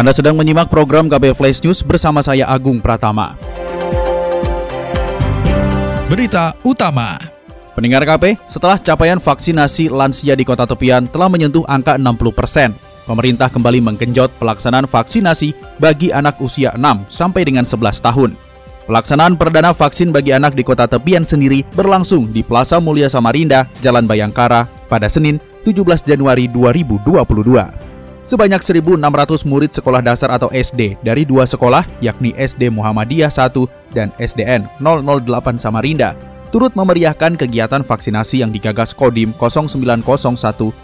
Anda sedang menyimak program KB Flash News bersama saya Agung Pratama. Berita utama. Pendengar KP, setelah capaian vaksinasi lansia di kota tepian telah menyentuh angka 60 persen, pemerintah kembali menggenjot pelaksanaan vaksinasi bagi anak usia 6 sampai dengan 11 tahun. Pelaksanaan perdana vaksin bagi anak di kota tepian sendiri berlangsung di Plaza Mulia Samarinda, Jalan Bayangkara, pada Senin 17 Januari 2022. Sebanyak 1.600 murid sekolah dasar atau SD dari dua sekolah yakni SD Muhammadiyah 1 dan SDN 008 Samarinda turut memeriahkan kegiatan vaksinasi yang digagas Kodim 0901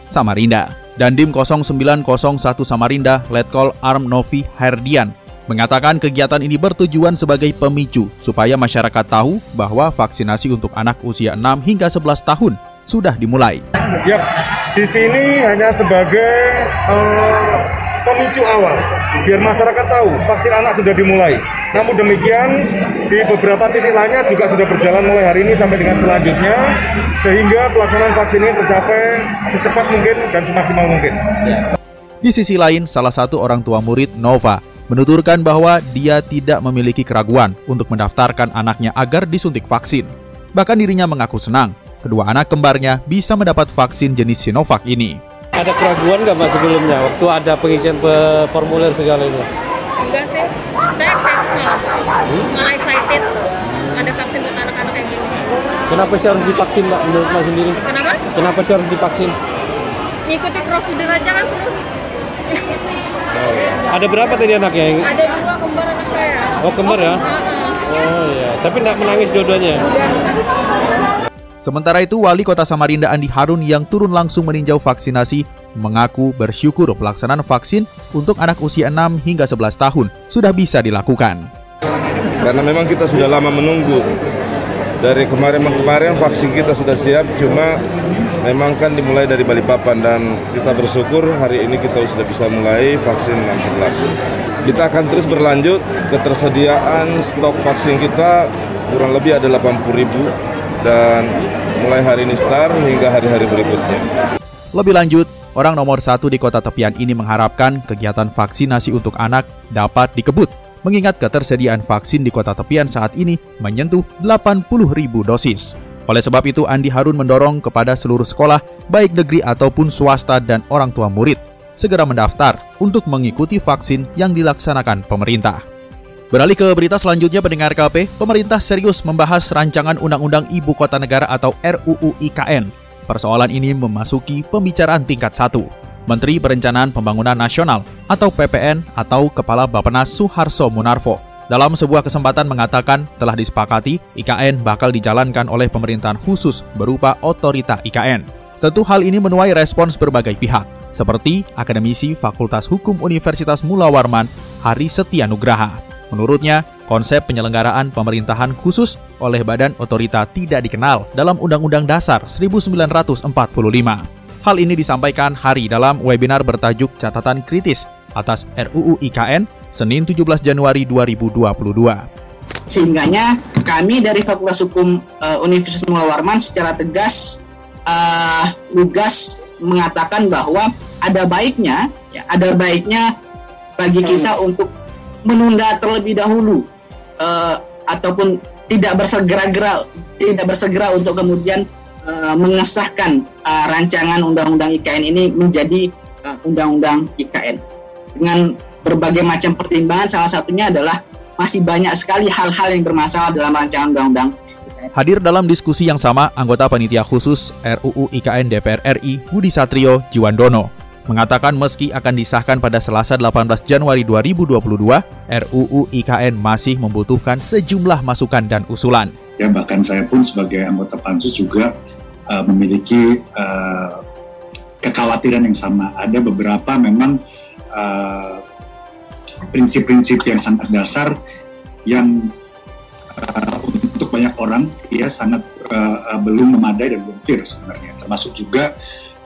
Samarinda. Dandim 0901 Samarinda, Letkol Arm Novi Herdian, mengatakan kegiatan ini bertujuan sebagai pemicu supaya masyarakat tahu bahwa vaksinasi untuk anak usia 6 hingga 11 tahun sudah dimulai. Yap, di sini hanya sebagai uh, pemicu awal biar masyarakat tahu vaksin anak sudah dimulai. Namun demikian di beberapa titik lainnya juga sudah berjalan mulai hari ini sampai dengan selanjutnya sehingga pelaksanaan vaksin ini tercapai secepat mungkin dan semaksimal mungkin. Di sisi lain, salah satu orang tua murid Nova menuturkan bahwa dia tidak memiliki keraguan untuk mendaftarkan anaknya agar disuntik vaksin. Bahkan dirinya mengaku senang kedua anak kembarnya bisa mendapat vaksin jenis Sinovac ini. Ada keraguan nggak mas sebelumnya waktu ada pengisian formulir segala itu? Enggak sih, saya excited malah, hmm? malah excited ada vaksin buat anak-anak kayak gini. Kenapa sih harus divaksin mbak menurut mas sendiri? Kenapa? Kenapa sih harus divaksin? Ngikuti prosedur aja kan terus. Oh, iya. Ada berapa tadi anaknya? Ada dua kembar anak saya. Oh kembar ya? Oh iya, tapi nggak menangis dua-duanya? Udah. Sementara itu, Wali Kota Samarinda Andi Harun yang turun langsung meninjau vaksinasi mengaku bersyukur pelaksanaan vaksin untuk anak usia 6 hingga 11 tahun sudah bisa dilakukan. Karena memang kita sudah lama menunggu. Dari kemarin-kemarin vaksin kita sudah siap, cuma memang kan dimulai dari Balikpapan dan kita bersyukur hari ini kita sudah bisa mulai vaksin 611. Kita akan terus berlanjut, ketersediaan stok vaksin kita kurang lebih ada 80 ribu dan mulai hari ini start hingga hari-hari berikutnya. Lebih lanjut, orang nomor satu di kota tepian ini mengharapkan kegiatan vaksinasi untuk anak dapat dikebut, mengingat ketersediaan vaksin di kota tepian saat ini menyentuh 80 ribu dosis. Oleh sebab itu, Andi Harun mendorong kepada seluruh sekolah, baik negeri ataupun swasta dan orang tua murid, segera mendaftar untuk mengikuti vaksin yang dilaksanakan pemerintah. Beralih ke berita selanjutnya pendengar KP, pemerintah serius membahas rancangan Undang-Undang Ibu Kota Negara atau RUU IKN. Persoalan ini memasuki pembicaraan tingkat satu. Menteri Perencanaan Pembangunan Nasional atau PPN atau Kepala Bappenas Suharso Munarfo dalam sebuah kesempatan mengatakan telah disepakati IKN bakal dijalankan oleh pemerintahan khusus berupa otorita IKN. Tentu hal ini menuai respons berbagai pihak, seperti akademisi Fakultas Hukum Universitas Mula Warman, Hari Setia Nugraha. Menurutnya, konsep penyelenggaraan pemerintahan khusus oleh badan otorita tidak dikenal dalam Undang-Undang Dasar 1945. Hal ini disampaikan Hari dalam webinar bertajuk Catatan Kritis atas RUU IKN Senin 17 Januari 2022. Sehingganya kami dari Fakultas Hukum uh, Universitas Mula Warman secara tegas uh, lugas mengatakan bahwa ada baiknya ya, ada baiknya bagi kita untuk menunda terlebih dahulu uh, ataupun tidak bersegera-gera tidak bersegera untuk kemudian uh, mengesahkan uh, rancangan undang-undang IKN ini menjadi undang-undang uh, IKN dengan berbagai macam pertimbangan salah satunya adalah masih banyak sekali hal-hal yang bermasalah dalam rancangan undang-undang Hadir dalam diskusi yang sama, anggota panitia khusus RUU IKN DPR RI Budi Satrio Jiwandono mengatakan meski akan disahkan pada Selasa 18 Januari 2022, RUU IKN masih membutuhkan sejumlah masukan dan usulan. Ya bahkan saya pun sebagai anggota pansus juga uh, memiliki uh, kekhawatiran yang sama. Ada beberapa memang uh, prinsip-prinsip yang sangat dasar yang uh, untuk banyak orang ya sangat uh, belum memadai dan belum clear sebenarnya termasuk juga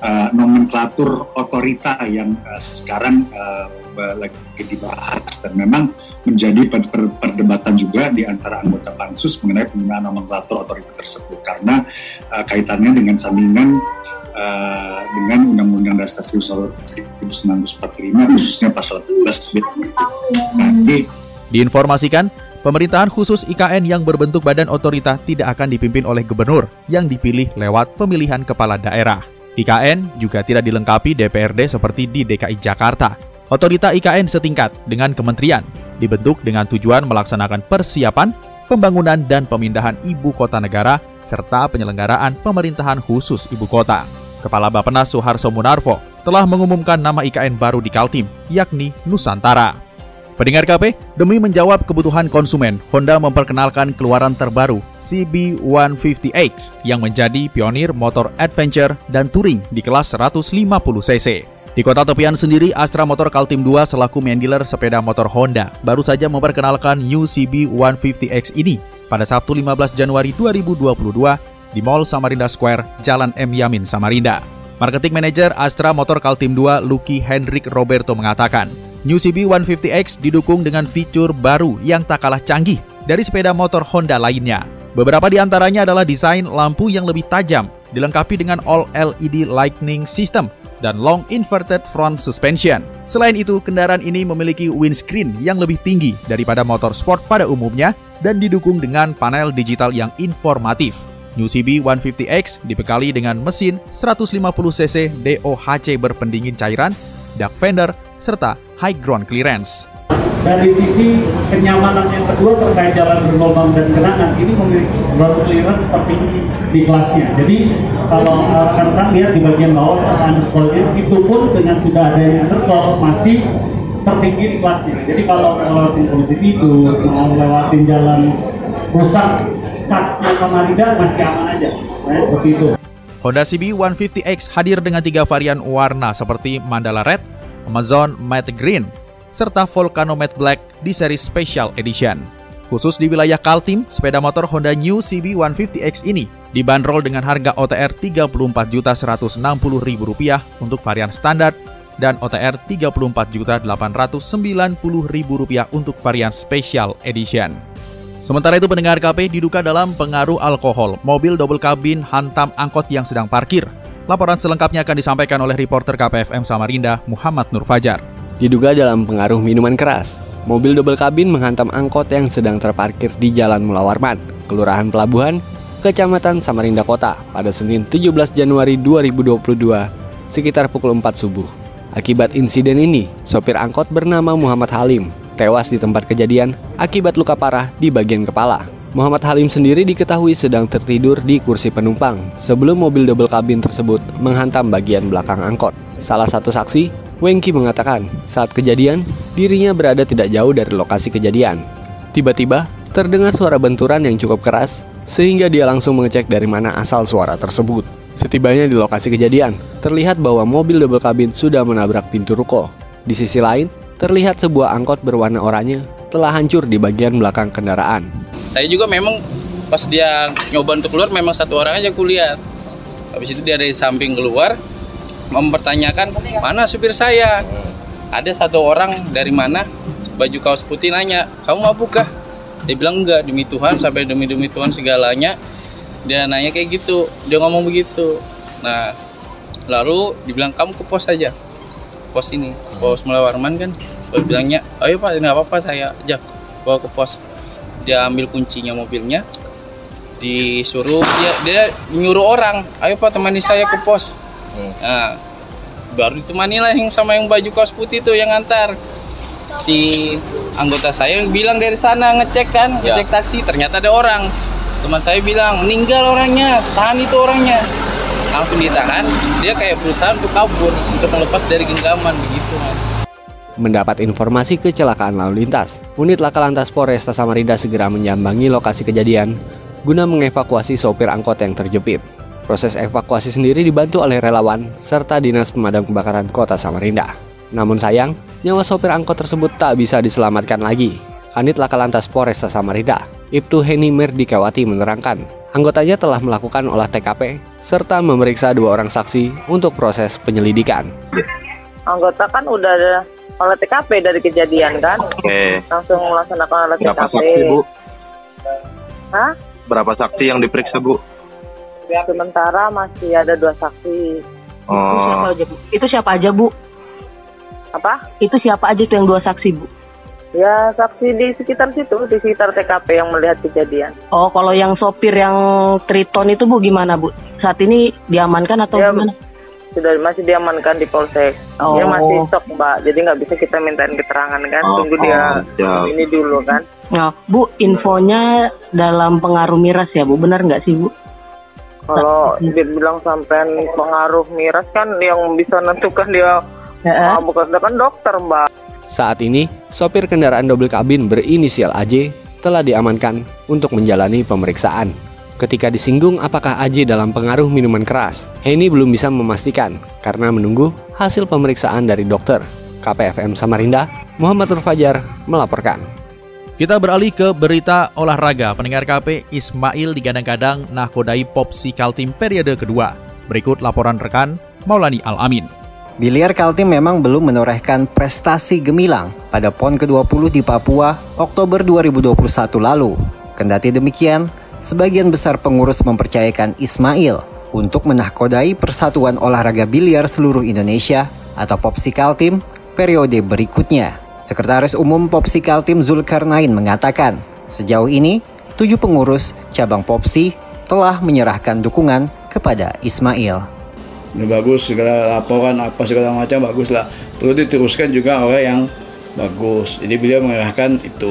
uh, nomenklatur otorita yang uh, sekarang uh, lagi dibahas dan memang menjadi per per perdebatan juga di antara anggota pansus mengenai penggunaan nomenklatur otorita tersebut karena uh, kaitannya dengan sambingan uh, dengan Undang-Undang Dasar 1945 khususnya pasal 11 nah, Diinformasikan, pemerintahan khusus IKN yang berbentuk badan otorita tidak akan dipimpin oleh gubernur yang dipilih lewat pemilihan kepala daerah. IKN juga tidak dilengkapi DPRD seperti di DKI Jakarta. Otorita IKN setingkat dengan kementerian, dibentuk dengan tujuan melaksanakan persiapan, pembangunan dan pemindahan ibu kota negara, serta penyelenggaraan pemerintahan khusus ibu kota. Kepala Bappenas Soeharto Munarvo telah mengumumkan nama IKN baru di Kaltim, yakni Nusantara. Pendengar KP, demi menjawab kebutuhan konsumen, Honda memperkenalkan keluaran terbaru CB150X yang menjadi pionir motor adventure dan touring di kelas 150cc. Di kota tepian sendiri, Astra Motor Kaltim 2 selaku main dealer sepeda motor Honda baru saja memperkenalkan new CB150X ini pada Sabtu 15 Januari 2022 di Mall Samarinda Square, Jalan M. Yamin, Samarinda. Marketing Manager Astra Motor Kaltim 2, Lucky Hendrik Roberto mengatakan, New CB150X didukung dengan fitur baru yang tak kalah canggih dari sepeda motor Honda lainnya. Beberapa di antaranya adalah desain lampu yang lebih tajam, dilengkapi dengan all LED lightning system dan long inverted front suspension. Selain itu, kendaraan ini memiliki windscreen yang lebih tinggi daripada motor sport pada umumnya dan didukung dengan panel digital yang informatif. New CB150X dibekali dengan mesin 150cc DOHC berpendingin cairan, duck fender, serta high ground clearance. Dari sisi kenyamanan yang kedua terkait jalan bergelombang dan genangan ini memiliki ground clearance tertinggi di kelasnya. Jadi kalau rekan-rekan lihat di bagian bawah undercloudnya itu pun dengan sudah ada yang undercloud masih tertinggi di kelasnya. Jadi kalau lewatin kondisi tidur, mau lewatin jalan rusak, kasnya Samarinda masih aman aja. Saya seperti itu. Honda CB 150X hadir dengan tiga varian warna seperti Mandala Red, Amazon Matte Green, serta Volcano Matte Black di seri Special Edition. Khusus di wilayah Kaltim, sepeda motor Honda New CB150X ini dibanderol dengan harga OTR Rp34.160.000 untuk varian standar dan OTR Rp34.890.000 untuk varian Special Edition. Sementara itu pendengar KP diduga dalam pengaruh alkohol, mobil double kabin hantam angkot yang sedang parkir Laporan selengkapnya akan disampaikan oleh reporter KPFM Samarinda, Muhammad Nur Fajar. Diduga dalam pengaruh minuman keras, mobil double kabin menghantam angkot yang sedang terparkir di Jalan Mulawarman, Kelurahan Pelabuhan, Kecamatan Samarinda Kota pada Senin 17 Januari 2022 sekitar pukul 4 subuh. Akibat insiden ini, sopir angkot bernama Muhammad Halim tewas di tempat kejadian akibat luka parah di bagian kepala. Muhammad Halim sendiri diketahui sedang tertidur di kursi penumpang sebelum mobil double kabin tersebut menghantam bagian belakang angkot. Salah satu saksi, Wengki mengatakan saat kejadian dirinya berada tidak jauh dari lokasi kejadian. Tiba-tiba terdengar suara benturan yang cukup keras sehingga dia langsung mengecek dari mana asal suara tersebut. Setibanya di lokasi kejadian, terlihat bahwa mobil double kabin sudah menabrak pintu ruko. Di sisi lain, terlihat sebuah angkot berwarna oranye telah hancur di bagian belakang kendaraan saya juga memang pas dia nyoba untuk keluar memang satu orang aja kulihat habis itu dia dari samping keluar mempertanyakan mana supir saya? Ada satu orang dari mana? Baju kaos putih nanya kamu mabuk kah dia bilang enggak demi Tuhan sampai demi demi Tuhan segalanya. Dia nanya kayak gitu dia ngomong begitu. Nah lalu dibilang kamu ke pos aja pos ini pos Melawarman kan? Lalu bilangnya ayo pak nggak apa-apa saya aja bawa ke pos dia ambil kuncinya mobilnya disuruh dia dia nyuruh orang ayo pak temani saya ke pos. Hmm. nah baru ditemani lah yang sama yang baju kaos putih tuh yang antar. Si anggota saya yang bilang dari sana ngecek kan ya. ngecek taksi ternyata ada orang. Teman saya bilang meninggal orangnya tahan itu orangnya. Langsung ditahan dia kayak berusaha untuk kabur untuk melepas dari genggaman begitu Mendapat informasi kecelakaan lalu lintas, unit laka lantas Polresta Samarinda segera menyambangi lokasi kejadian guna mengevakuasi sopir angkot yang terjepit. Proses evakuasi sendiri dibantu oleh relawan serta Dinas Pemadam Kebakaran Kota Samarinda. Namun sayang, nyawa sopir angkot tersebut tak bisa diselamatkan lagi. Kanit Laka Lantas Polresta Samarinda, Ibtu Heni Merdikawati menerangkan, anggotanya telah melakukan olah TKP serta memeriksa dua orang saksi untuk proses penyelidikan. Anggota kan udah olah TKP dari kejadian kan? Oke. Langsung melaksanakan olah Berapa TKP. saksi, Bu? Hah? Berapa saksi yang diperiksa, Bu? Sementara masih ada dua saksi. Oh, aja bu? Itu siapa aja bu? Apa? Itu siapa aja tuh yang dua saksi bu? Ya saksi di sekitar situ, di sekitar TKP yang melihat kejadian. Oh kalau yang sopir yang Triton itu bu gimana bu? Saat ini diamankan atau Ya, gimana? Sudah masih diamankan di Polsek. Oh. Dia masih stok mbak, jadi nggak bisa kita mintain keterangan kan. Oh, Tunggu dia oh, ini dulu kan. Nah bu infonya dalam pengaruh miras ya bu? Benar nggak sih bu? Kalau dia bilang sampai pengaruh miras kan yang bisa menentukan dia Ya, ah, bukan kan dokter mbak. Saat ini, sopir kendaraan double kabin berinisial AJ telah diamankan untuk menjalani pemeriksaan. Ketika disinggung apakah AJ dalam pengaruh minuman keras, Heni belum bisa memastikan karena menunggu hasil pemeriksaan dari dokter. KPFM Samarinda, Muhammad Nur Fajar melaporkan. Kita beralih ke berita olahraga. Pendengar KP Ismail digadang-gadang nahkodai Popsi Kaltim periode kedua. Berikut laporan rekan Maulani Al-Amin. Biliar Kaltim memang belum menorehkan prestasi gemilang pada PON ke-20 di Papua Oktober 2021 lalu. Kendati demikian, sebagian besar pengurus mempercayakan Ismail untuk menahkodai Persatuan Olahraga Biliar Seluruh Indonesia atau Popsi Kaltim periode berikutnya. Sekretaris Umum Popsi Kaltim Zulkarnain mengatakan, sejauh ini tujuh pengurus cabang Popsi telah menyerahkan dukungan kepada Ismail. Ini bagus segala laporan apa segala macam bagus lah. Perlu diteruskan juga orang yang bagus. Jadi beliau mengerahkan itu.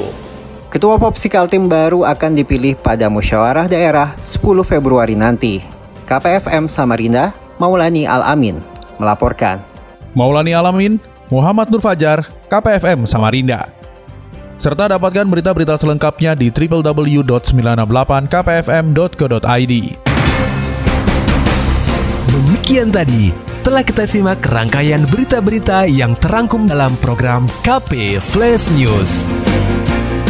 Ketua Popsi Kaltim baru akan dipilih pada musyawarah daerah 10 Februari nanti. KPFM Samarinda, Maulani Al-Amin, melaporkan. Maulani Alamin, Muhammad Nur Fajar, KPFM Samarinda. Serta dapatkan berita-berita selengkapnya di www.968kpfm.co.id. Demikian tadi telah kita simak rangkaian berita-berita yang terangkum dalam program KP Flash News.